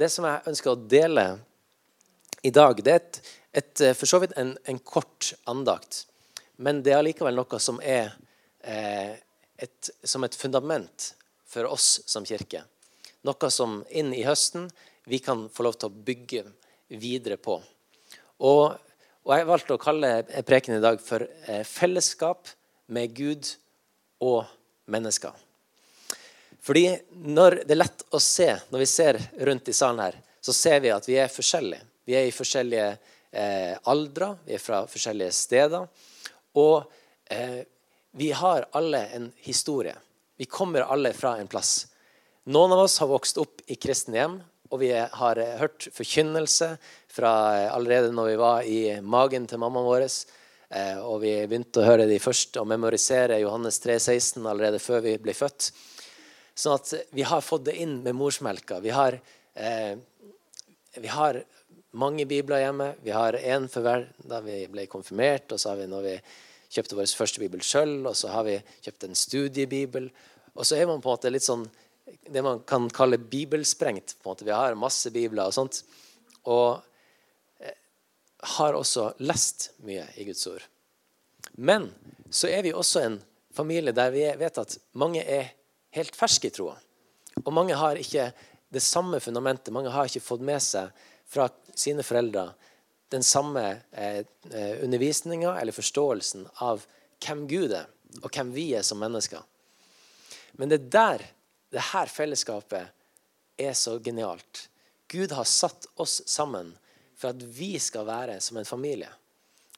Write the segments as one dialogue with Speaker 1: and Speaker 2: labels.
Speaker 1: det som jeg ønsker å dele i dag, det er et, et, for så vidt en, en, kort andakt. Men det er allikevel noe som er eh, et, som et fundament for oss som kirke. Noe som inn i høsten vi kan få lov til å bygge videre på. Og, og Jeg valgte å kalle preken i dag for eh, 'Fellesskap med Gud og mennesker'. Fordi når Det er lett å se når vi ser rundt i salen her, så ser vi at vi er forskjellige. Vi er i forskjellige eh, aldre, vi er fra forskjellige steder. Og eh, vi har alle en historie. Vi kommer alle fra en plass. Noen av oss har vokst opp i kristne hjem, og vi har hørt forkynnelse fra allerede når vi var i magen til mammaen vår. Eh, og vi begynte å høre de først og memorisere Johannes 3, 16 allerede før vi ble født. Sånn at vi har fått det inn med morsmelka. Vi har, eh, vi har mange bibler hjemme. Vi har én for hver da vi ble konfirmert, og så har vi når vi kjøpte vår første bibel sjøl, og så har vi kjøpt en studiebibel. Og så er man på en måte litt sånn det man kan kalle bibelsprengt. på en måte. Vi har masse bibler og sånt. Og eh, har også lest mye i Guds ord. Men så er vi også en familie der vi vet at mange er helt ferske i troa. Og mange har ikke det samme fundamentet. Mange har ikke fått med seg fra sine foreldre den samme eh, eh undervisninga eller forståelsen av hvem Gud er, og hvem vi er som mennesker. Men det er der det her fellesskapet er så genialt. Gud har satt oss sammen for at vi skal være som en familie.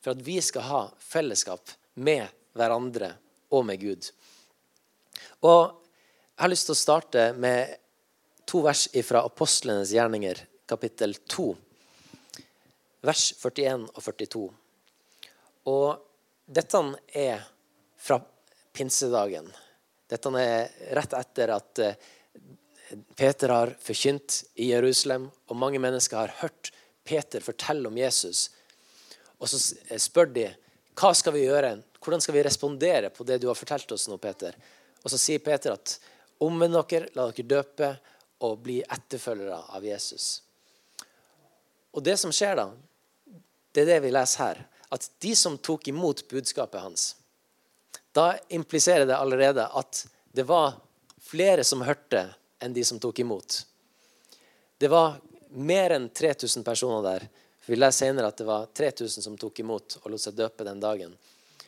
Speaker 1: For at vi skal ha fellesskap med hverandre og med Gud. Og Jeg har lyst til å starte med to vers fra Apostlenes gjerninger, kapittel 2, vers 41 og 42. Og dette er fra pinsedagen. Dette er rett etter at eh, Peter har forkynt i Jerusalem, og mange mennesker har hørt Peter fortelle om Jesus. Og så eh, spør de hva skal vi gjøre, hvordan skal vi respondere på det du har fortalt oss nå, Peter. Og så sier Peter at omvend dere, la dere døpe og bli etterfølgere av Jesus. Og det som skjer da, det er det vi leser her. At de som tok imot budskapet hans, da impliserer det allerede at det var flere som hørte, enn de som tok imot. Det var mer enn 3000 personer der. Vi leser senere at det var 3000 som tok imot og lot seg døpe den dagen.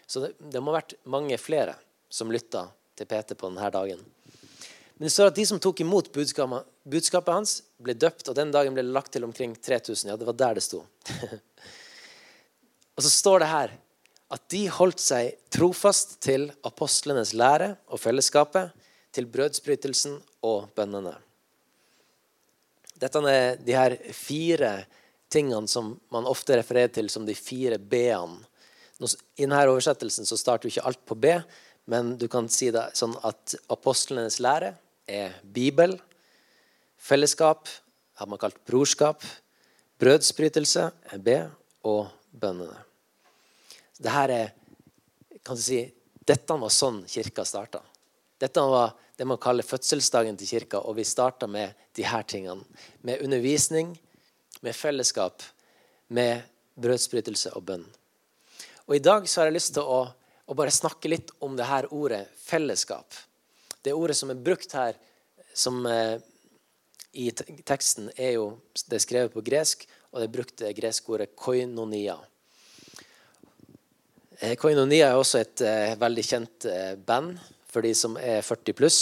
Speaker 1: Så det, det må ha vært mange flere som lytta til Peter på denne dagen. Men det står at de som tok imot budskapet, budskapet hans, ble døpt, og den dagen ble det lagt til omkring 3000. Ja, det var der det sto. og så står det her at de holdt seg trofast til apostlenes lære og fellesskapet, til brødsbrytelsen og bønnene. Dette er de her fire tingene som man ofte refererer til som de fire b-ene. I denne oversettelsen så starter jo ikke alt på B, men du kan si det sånn at apostlenes lære er Bibel. Fellesskap har man kalt brorskap. Brødsbrytelse B, og bønnene. Dette er kan du si, Dette var sånn kirka starta. Dette var det man kaller fødselsdagen til kirka, og vi starta med de her tingene. Med undervisning, med fellesskap, med brødsbrytelse og bønn. Og I dag så har jeg lyst til å, å bare snakke litt om det her ordet fellesskap. Det ordet som er brukt her som, eh, i teksten, er jo det er skrevet på gresk, og det er brukt det greske ordet koinonia. Eh, Koinonia er også et eh, veldig kjent eh, band for de som er 40 pluss.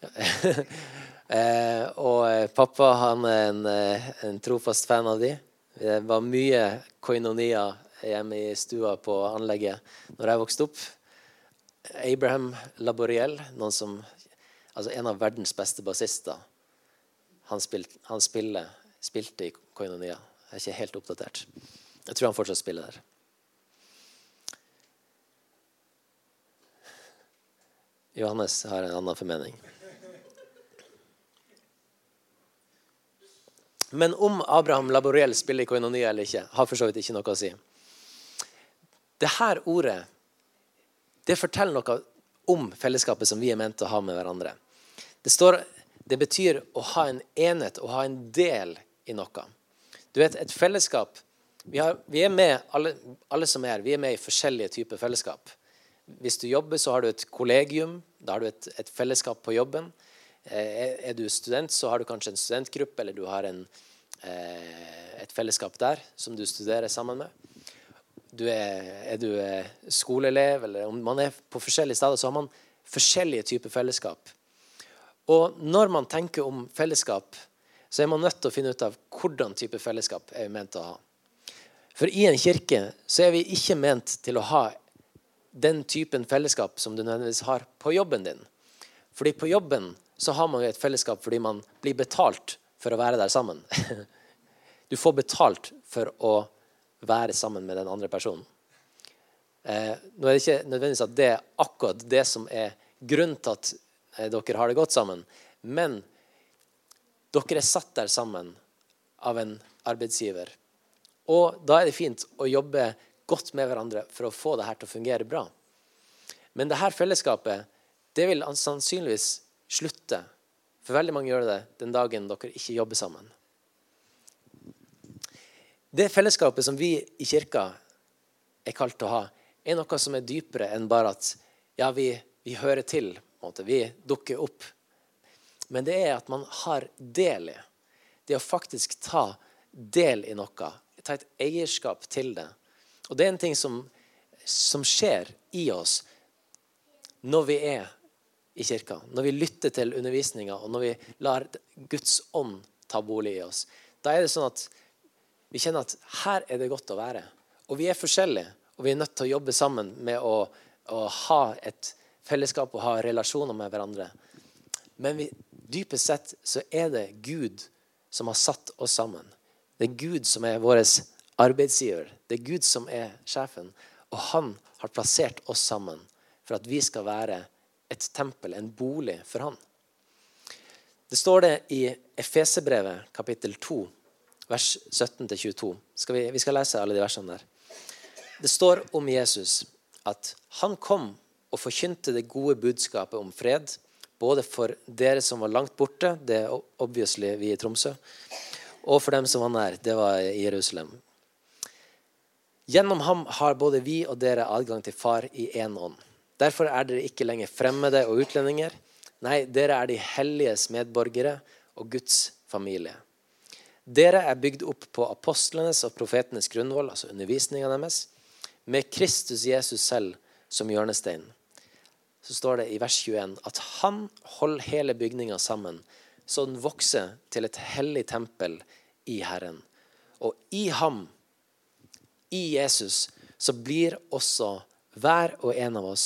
Speaker 1: eh, og pappa han er en, en, trofast fan av de. Det var mye koinonia hjemme i stua på anlegget når jeg vokste opp. Abraham Laboriel, noen som, altså en av verdens beste bassister, han, spilt, han spiller, spilte i koinonia. Jeg er ikke helt oppdatert. Jeg tror han fortsatt spiller der. Johannes har en annen formening. Men om Abraham Laboriel spiller i koinonia eller ikke, har for så vidt ikke noe å si. Dette ordet det forteller noe om fellesskapet som vi er ment å ha med hverandre. Det, står, det betyr å ha en enhet, å ha en del i noe. Du vet, et fellesskap vi, har, vi er med, alle, alle, som er her, vi er med i forskjellige typer fellesskap. Hvis du jobber, så har du et kollegium. Da har du et, et fellesskap på jobben. Eh, er du student, så har du kanskje en studentgruppe, eller du har en, eh, et fellesskap der som du studerer sammen med. Du er, er, du eh, skoleelev, eller om man er på forskjellige steder, så har man forskjellige typer fellesskap. Og når man tenker om fellesskap, så er man nødt til å finne ut av hvordan type fellesskap er vi ment å ha. For i en kirke så er vi ikke ment til å ha den typen fellesskap som du nødvendigvis har på jobben din. Fordi på jobben så har man jo et fellesskap fordi man blir betalt for å være der sammen. Du får betalt for å være sammen med den andre personen. Eh, nå er det ikke nødvendigvis at det er akkurat det som er grunnen til at dere har det godt sammen, men dere er satt der sammen av en arbeidsgiver og da er det fint å jobbe godt med hverandre for å få det her til å fungere bra. Men det her fellesskapet det vil sannsynligvis slutte. For veldig mange gjør det den dagen dere ikke jobber sammen. Det fellesskapet som vi i kirka er kalt til å ha, er noe som er dypere enn bare at ja, vi, vi hører til. Vi dukker opp. Men det er at man har del i. Det å faktisk ta del i noe ta et eierskap til det. Og det er en ting som, som skjer i oss når vi er i kirka, når vi lytter til undervisninga, og når vi lar Guds ånd ta bolig i oss. Da er det sånn at vi kjenner at her er det godt å være. Og vi er forskjellige, og vi er nødt til å jobbe sammen med å, å ha et fellesskap og ha relasjoner med hverandre. Men vi, dypest sett så er det Gud som har satt oss sammen. Det er Gud som er vår arbeidsgiver. Det er Gud som er sjefen. Og han har plassert oss sammen for at vi skal være et tempel, en bolig for han. Det står det i Efesebrevet kapittel 2, vers 17-22. Vi, vi skal lese alle de versene der. Det står om Jesus at han kom og forkynte det gode budskapet om fred, både for dere som var langt borte, det er obviously vi i Tromsø, og for dem som var nær. Det var i Jerusalem. Gjennom ham har både vi og dere adgang til Far i én ånd. Derfor er dere ikke lenger fremmede og utlendinger. Nei, dere er de helliges medborgere og Guds familie. Dere er bygd opp på apostlenes og profetenes grunnvoll, altså undervisninga deres, med Kristus Jesus selv som hjørnestein. Så står det i vers 21 at han holder hele bygninga sammen så den vokser til et hellig tempel i Herren. Og i ham, i Jesus, så blir også hver og en av oss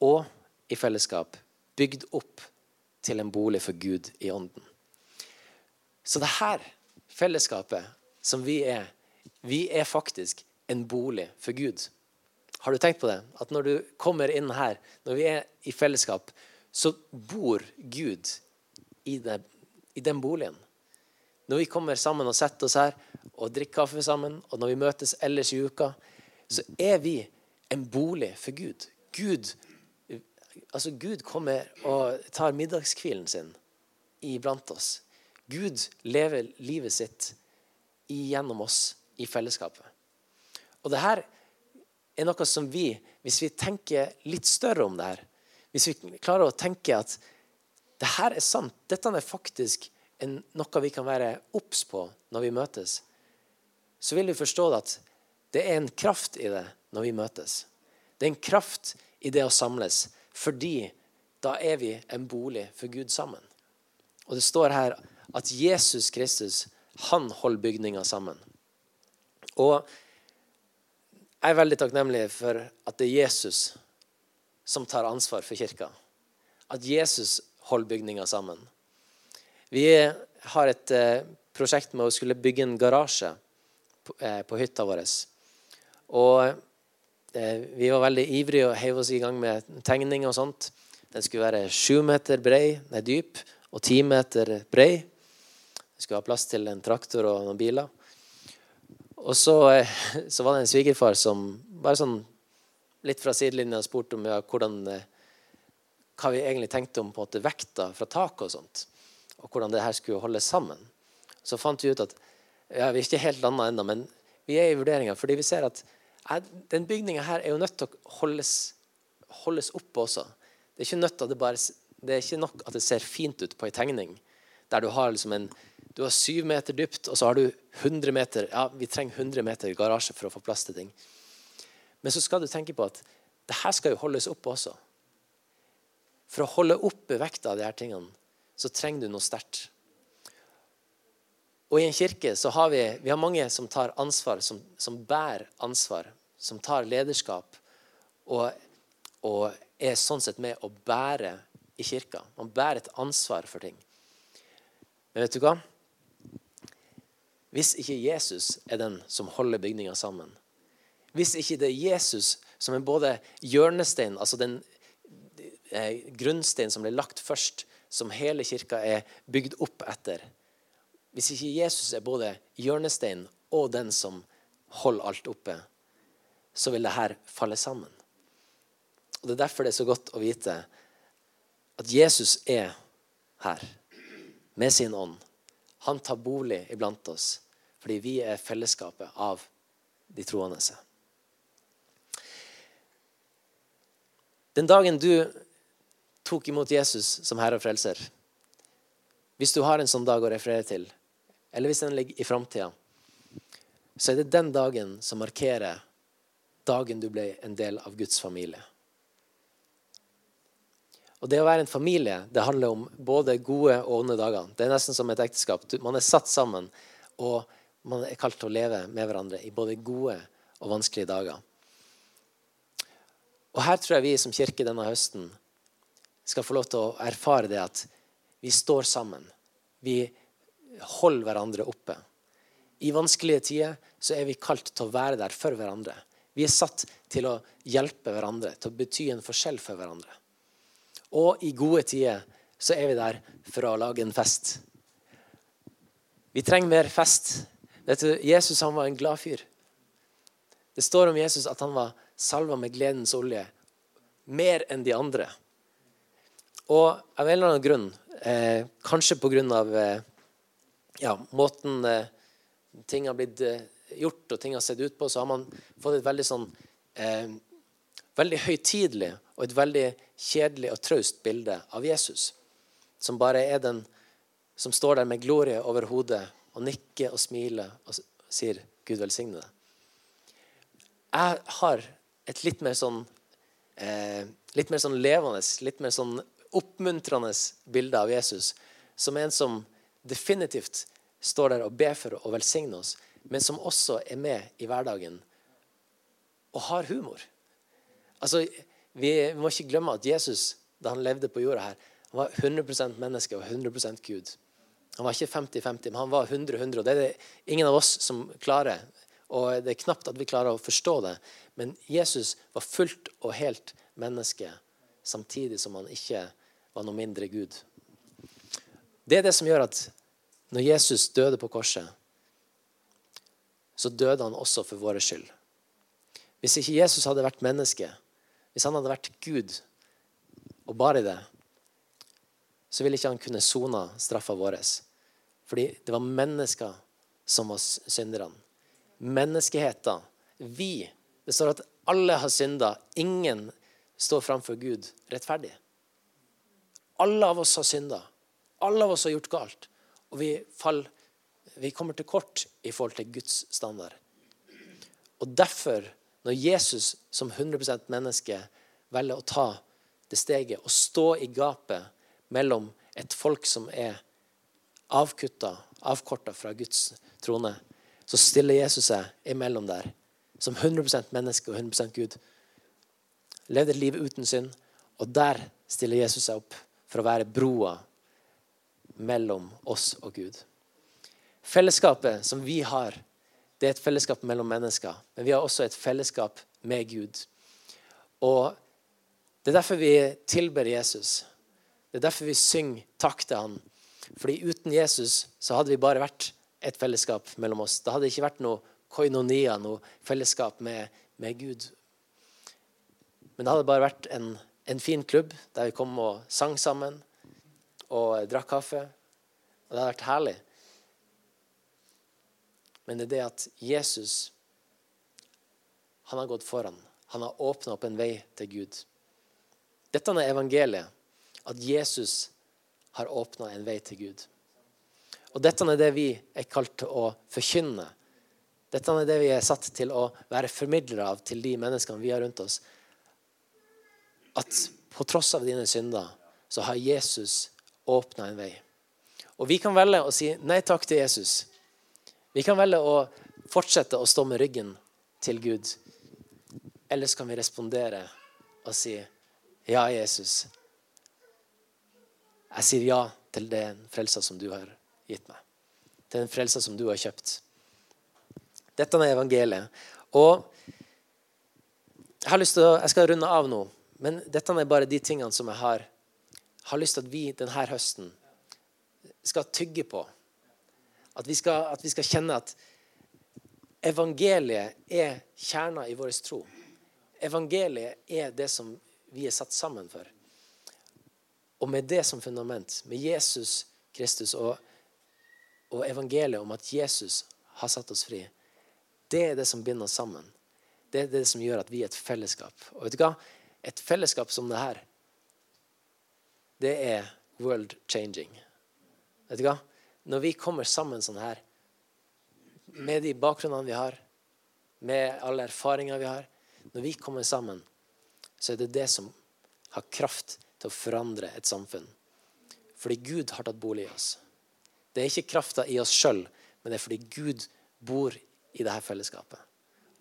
Speaker 1: og i fellesskap bygd opp til en bolig for Gud i ånden. Så det her fellesskapet som vi er, vi er faktisk en bolig for Gud. Har du tenkt på det? At når du kommer inn her, når vi er i fellesskap, så bor Gud i, det, i, den boligen. Når vi kommer sammen og setter oss her og drikker kaffe sammen, og når vi møtes ellers i uka, så er vi en bolig for Gud. Gud, altså Gud kommer og tar middagskvilen sin iblant oss. Gud lever livet sitt gjennom oss i fellesskapet. Og det her er noe som vi, hvis vi tenker litt større om det her, hvis vi klarer å tenke at det her er sant, dette er faktisk en, noe vi kan være obs på når vi møtes, så vil vi forstå at det er en kraft i det når vi møtes. Det er en kraft i det å samles, fordi da er vi en bolig for Gud sammen. Og det står her at Jesus Kristus, han holder bygninga sammen. Og jeg er veldig takknemlig for at det er Jesus som tar ansvar for kirka. At Jesus holder bygninga sammen. Vi har et eh, prosjekt med å skulle bygge en garasje på, eh, hytta vår. Og eh, vi var veldig ivrige og heiv oss i gang med tegning og sånt. Den skulle være sju meter brei, nei, dyp og ti meter brei. Det skulle ha plass til en traktor og noen biler. Og så, eh, så var det en svigerfar som bare sånn litt fra sidelinja spurte om ja, hvordan, eh, hva vi egentlig tenkte om på en måte vekta fra taket og sånt. Og hvordan det her skulle holdes sammen. så fant vi ut at ja, vi er ikke helt landa ennå, men vi er i vurderinga. Fordi vi ser at ja, den bygninga her er jo nødt til å holdes, holdes oppe også. Det er, bare, det er ikke nok at det ser fint ut på ei tegning, der du har liksom en du har syv meter dypt, og så har du 100 meter ja, vi trenger 100 meter garasje for å få plass til ting. Men så skal du tenke på at det her skal jo holdes oppe også. For å holde oppe vekta av de her tingene, så trenger du noe sterkt. Og i en kirke så har vi, vi har mange som tar ansvar, som, som bærer ansvar. Som tar lederskap og, og, er sånn sett med å bære i kirka. Man bærer et ansvar for ting. Men vet du hva? Hvis ikke Jesus er den som holder bygninga sammen, hvis ikke det er Jesus som er både hjørnestein, altså den eh, grunnstein som ble lagt først, som hele kirka er bygd opp etter, hvis ikke Jesus er både hjørnestein og den som holder alt oppe, så vil det her falle sammen. Og Det er derfor det er så godt å vite at Jesus er her med sin ånd. Han tar bolig iblant oss fordi vi er fellesskapet av de troende. Den dagen du tok imot Jesus som Herre og Frelser Hvis du har en sånn dag å referere til, eller hvis den ligger i framtida, så er det den dagen som markerer dagen du ble en del av Guds familie. Og Det å være en familie det handler om både gode og onde dager. Det er nesten som et ekteskap. Man er satt sammen, og man er kalt til å leve med hverandre i både gode og vanskelige dager. Og Her tror jeg vi som kirke denne høsten skal få lov til å erfare det at vi står sammen. Vi holder hverandre oppe. I vanskelige tider så er vi kalt til å være der for hverandre. Vi er satt til å hjelpe hverandre, til å bety en forskjell for hverandre. Og i gode tider så er vi der for å lage en fest. Vi trenger mer fest. Du, Jesus han var en glad fyr. Det står om Jesus at han var salva med gledens olje mer enn de andre. Og av en eller annen grunn, eh, kanskje pga. Eh, ja, måten eh, ting har blitt eh, gjort og ting har sett ut på, så har man fått et veldig sånn eh, veldig høytidelig og et veldig kjedelig og traust bilde av Jesus. Som bare er den som står der med glorie over hodet og nikker og smiler og sier 'Gud velsigne deg'. Jeg har et litt mer sånn eh, litt mer sånn levende, litt mer sånn oppmuntrende bilde av Jesus som en som definitivt står der og ber for å velsigne oss, men som også er med i hverdagen og har humor. Altså, Vi må ikke glemme at Jesus, da han levde på jorda her, han var 100 menneske og 100 Gud. Han var ikke 50-50, men han var 100-100. og Det er det ingen av oss som klarer. Og det er knapt at vi klarer å forstå det. Men Jesus var fullt og helt menneske, samtidig som han ikke var noe mindre Gud. Det er det som gjør at når Jesus døde på korset, så døde han også for våre skyld. Hvis ikke Jesus hadde vært menneske, hvis han hadde vært Gud, og bare det, så ville ikke han kunne sona straffa vår. Fordi det var mennesker som var synderne. Menneskeheten. Vi. Det står at alle har synda. Ingen står framfor Gud rettferdig. Alle av oss har synda. Alle av oss har gjort galt. Og vi, fall, vi kommer til kort i forhold til Guds standard. Og derfor, når Jesus som 100% menneske velger å ta det steget og stå i gapet mellom et folk som er avkutta, avkorta fra Guds trone, så stiller Jesus seg imellom der som 100% menneske og 100% Gud. Levde et liv uten synd, og der stiller Jesus seg opp for å være broa mellom oss og Gud. Fellesskapet som vi har, det er et fellesskap mellom mennesker. Men vi har også et fellesskap med Gud. Og Det er derfor vi tilber Jesus. Det er derfor vi synger takk til han. Fordi uten Jesus så hadde vi bare vært et fellesskap mellom oss. Det hadde ikke vært noe koinonia, noe fellesskap med, med Gud. Men det hadde bare vært en, en fin klubb der vi kom og sang sammen og drakk kaffe. Og det hadde vært herlig. Men det er det at Jesus han har gått foran. Han har åpna opp en vei til Gud. Dette er evangeliet. At Jesus har åpna en vei til Gud. Og dette er det vi er kalt til å forkynne. Dette er det vi er satt til å være formidlere av til de menneskene vi har rundt oss. At på tross av dine synder så har Jesus åpna en vei. Og vi kan velge å si nei takk til Jesus. Vi kan velge å fortsette å stå med ryggen til Gud. Eller så kan vi respondere og si ja, Jesus. Jeg sier ja til den frelsa som du har gitt meg. Til den frelsa som du har kjøpt. Dette er evangeliet. Og jeg har lyst til å, jeg skal runde av nå, men dette er bare de tingene som jeg har, har lyst til at vi denne høsten skal tygge på. At vi skal, at vi skal kjenne at evangeliet er kjerna i vår tro. Evangeliet er det som vi er satt sammen for. Og med det som fundament, med Jesus Kristus og, og evangeliet om at Jesus har satt oss fri, det er det som binder oss sammen. Det er det som gjør at vi er et fellesskap. Og vet du hva? Et fellesskap som det her, det er world changing. Vet du hva? Når vi kommer sammen sånn her, med de bakgrunnene vi har, med alle erfaringer vi har Når vi kommer sammen, så er det det som har kraft til å forandre et samfunn. Fordi Gud har tatt bolig i oss. Det er ikke krafta i oss sjøl, men det er fordi Gud bor i dette fellesskapet.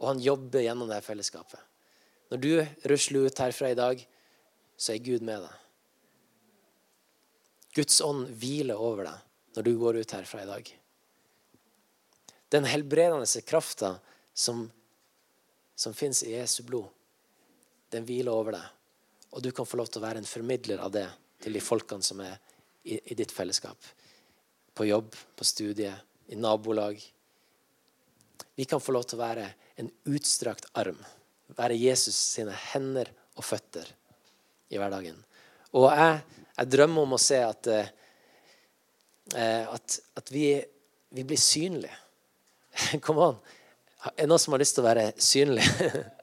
Speaker 1: Og han jobber gjennom dette fellesskapet. Når du rusler ut herfra i dag, så er Gud med deg. Guds ånd hviler over deg når du går ut herfra i dag. Den helbredende krafta som, som fins i Jesu blod, den hviler over deg. Og du kan få lov til å være en formidler av det til de folkene som er i, i ditt fellesskap. På jobb, på studie, i nabolag. Vi kan få lov til å være en utstrakt arm. Være Jesus sine hender og føtter i hverdagen. Og jeg, jeg drømmer om å se at, eh, at, at vi, vi, blir synlige. Kom an. Er det noen som har lyst til å være synlig?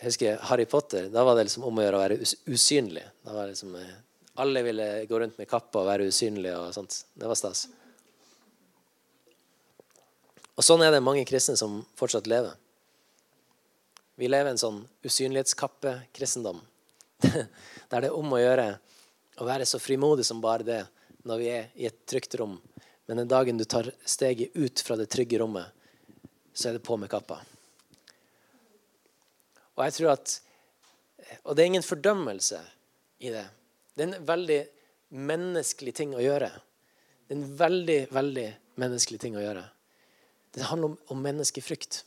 Speaker 1: Jeg husker Harry Potter. Da var det liksom om å gjøre å være usynlig. Da var det liksom, eh, alle ville gå rundt med kappa og være usynlige. og sånt. Det var stas. Og Sånn er det mange kristne som fortsatt lever. Vi lever en sånn usynlighetskappe-kristendom. Der det er om å gjøre å være så frimodig som bare det når vi er i et trygt rom. Men den dagen du tar steget ut fra det trygge rommet, så er det på med kappa. Og jeg tror at Og det er ingen fordømmelse i det. Det er en veldig menneskelig ting å gjøre. Det er en veldig, veldig menneskelig ting å gjøre. Det handler om, om menneskefrykt.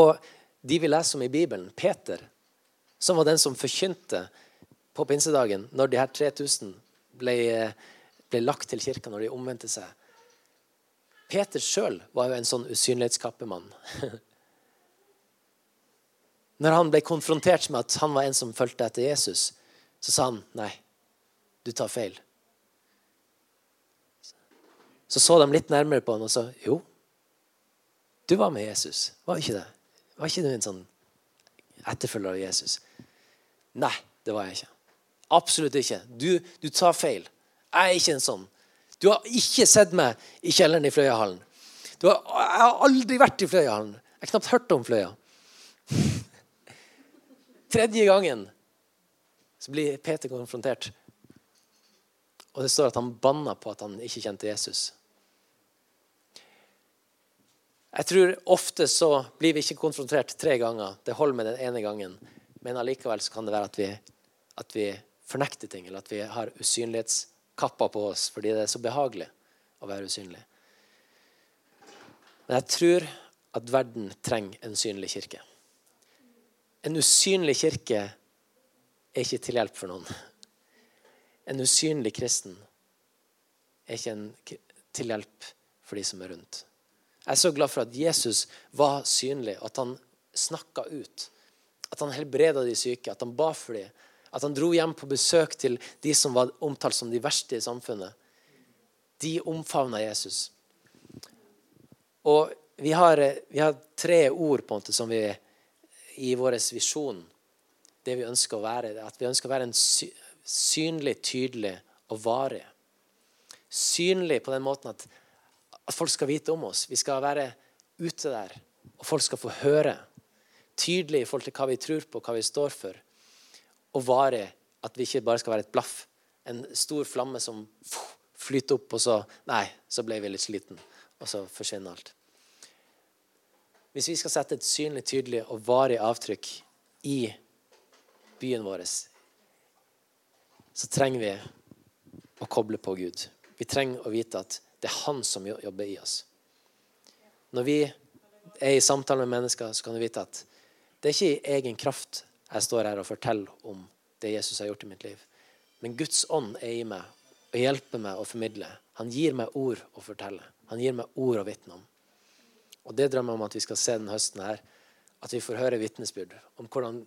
Speaker 1: Og de vi leser om i Bibelen, Peter, som var den som forkynte på pinsedagen når de her 3000 ble, ble lagt til kirka, når de omvendte seg Peter sjøl var jo en sånn usynlighetskappemann. Når han ble konfrontert med at han var en som fulgte etter Jesus, så sa han nei, du tar feil. Så så de litt nærmere på han og sa jo, du var med Jesus. Var ikke det? Var ikke du en sånn etterfølger av Jesus? Nei, det var jeg ikke. Absolutt ikke. Du, du tar feil. Jeg er ikke en sånn. Du har ikke sett meg i kjelleren i Fløyahallen. Har, jeg har aldri vært i Fløyahallen. Jeg har knapt hørt om Fløya. Tredje gangen så blir Peter konfrontert. Og det står at han banna på at han ikke kjente Jesus. Jeg tror ofte så blir vi ikke konfrontert tre ganger. Det holder med den ene gangen. Men allikevel så kan det være at vi, at vi fornekter ting, eller at vi har usynlighetskapper på oss fordi det er så behagelig å være usynlig. Men jeg tror at verden trenger en synlig kirke. En usynlig kirke er ikke til hjelp for noen. En usynlig kristen er ikke en til hjelp for de som er rundt. Jeg er så glad for at Jesus var synlig, at han snakka ut. At han helbreda de syke, at han ba for dem. At han dro hjem på besøk til de som var omtalt som de verste i samfunnet. De omfavna Jesus. Og vi har, vi har, tre ord på en måte som vi i vår visjon Det vi ønsker å være. At vi ønsker å være en synlig, tydelig og varig. Synlig på den måten at, at folk skal vite om oss. Vi skal være ute der, og folk skal få høre. Tydelig i forhold til hva vi tror på, hva vi står for. Og varig. At vi ikke bare skal være et blaff. En stor flamme som flyter opp, og så Nei, så ble vi litt sliten. Og så forsvinner alt. Hvis vi skal sette et synlig, tydelig og varig avtrykk i byen vår, så trenger vi å koble på Gud. Vi trenger å vite at det er Han som jobber i oss. Når vi er i samtale med mennesker, så kan du vite at det er ikke i egen kraft jeg står her og forteller om det Jesus har gjort i mitt liv. Men Guds ånd er i meg og hjelper meg å formidle. Han gir meg ord å fortelle. Han gir meg ord å vitne om. Og det drømmer jeg om at vi skal se den høsten her. At vi får høre vitnesbyrd om hvordan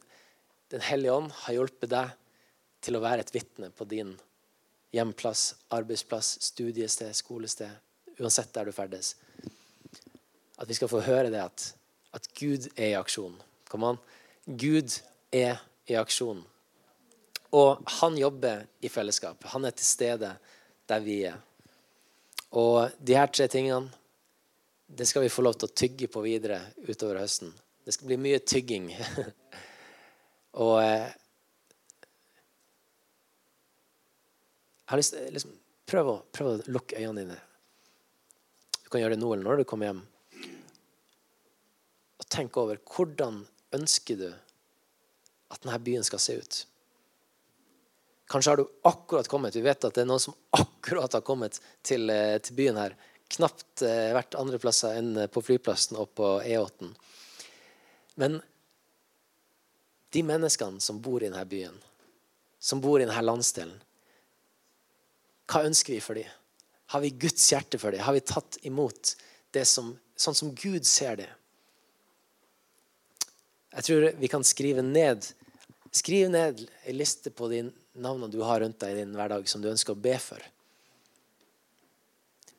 Speaker 1: Den hellige ånd har hjulpet deg til å være et vitne på din hjemplass, arbeidsplass, studiested, skolested, uansett der du ferdes. At vi skal få høre det at, at Gud er i aksjon. Kom an. Gud er i aksjon. Og han jobber i fellesskap. Han er til stede der vi er. Og de her tre tingene det skal vi få lov til å tygge på videre utover høsten. Det skal bli mye tygging. og eh, jeg har lyst til liksom, prøv, å, prøv å lukke øynene dine. Du kan gjøre det nå eller når du kommer hjem. Og tenk over hvordan ønsker du at denne byen skal se ut. Kanskje har du akkurat kommet. Vi vet at det er noen som akkurat har kommet til, eh, til byen her knapt eh, vært andre plasser enn på flyplassen og på E8. Men de menneskene som bor i denne byen, som bor i denne landsdelen, hva ønsker vi for dem? Har vi Guds hjerte for dem? Har vi tatt imot det som, sånn som Gud ser det? Jeg tror vi kan skrive ned Skriv ned ei liste på de navnene du har rundt deg i din hverdag som du ønsker å be for.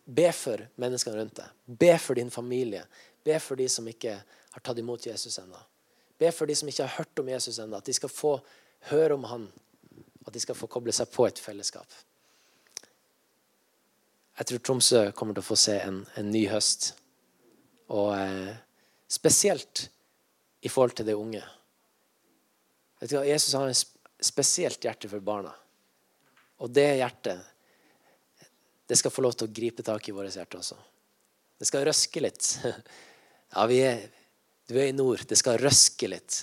Speaker 1: Be for menneskene rundt deg. Be for din familie. Be for de som ikke har tatt imot Jesus ennå. Be for de som ikke har hørt om Jesus ennå, at de skal få høre om han. At de skal få koble seg på et fellesskap. Jeg tror Tromsø kommer til å få se en, en ny høst. Og eh, spesielt i forhold til de unge. Vet du hva? Jesus har en spesielt hjerte for barna. Og det hjertet det skal få lov til å gripe tak i vårt hjerte også. Det skal røske litt. Ja, vi er, du er i nord. Det skal røske litt.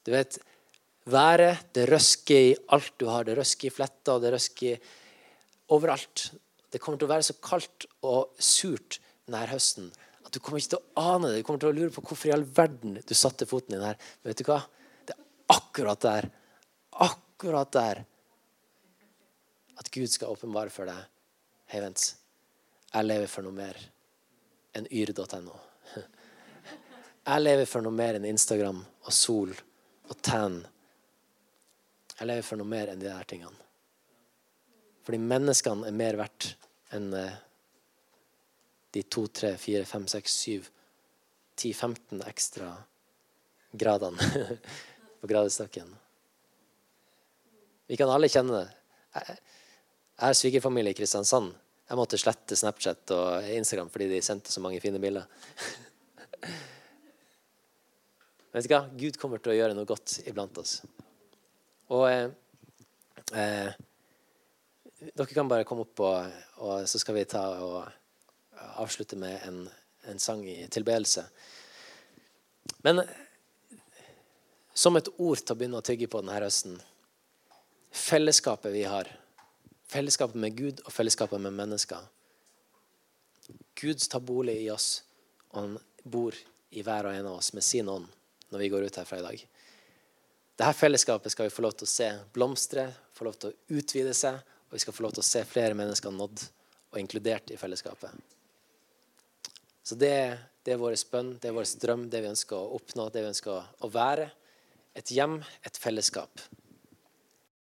Speaker 1: Du vet, været, det røsker i alt du har. Det røsker i fletta, det røsker overalt. Det kommer til å være så kaldt og surt denne høsten du kommer ikke til å ane det. Du kommer til å lure på hvorfor i all verden du satte foten din her. Men vet du hva? Det er akkurat der, akkurat der at Gud skal åpenbare for deg Hei, vent. Jeg lever for noe mer enn yr.no. Jeg lever for noe mer enn Instagram og sol og tan. Jeg lever for noe mer enn de der tingene. Fordi menneskene er mer verdt enn eh, de to, tre, fire, fem, seks, syv, ti, 15 ekstra gradene på gradestokken. Vi kan alle kjenne det. Jeg har svigerfamilie i Kristiansand. Jeg måtte slette Snapchat og Instagram fordi de sendte så mange fine bilder. Vet du hva? Gud kommer til å gjøre noe godt iblant oss. Og eh, eh, Dere kan bare komme opp, og, og, så skal vi ta og avslutte med en, en sang i tilbedelse. Men som et ord til å begynne å tygge på denne høsten Fellesskapet vi har Fellesskapet med Gud og fellesskapet med mennesker. Gud tar bolig i oss, og han bor i hver og en av oss med sin ånd når vi går ut herfra i dag. Dette fellesskapet skal vi få lov til å se blomstre, få lov til å utvide seg, og vi skal få lov til å se flere mennesker nådd og inkludert i fellesskapet. Så det, det er vår bønn, det er vår drøm, det vi ønsker å oppnå, det vi ønsker å være. Et hjem, et fellesskap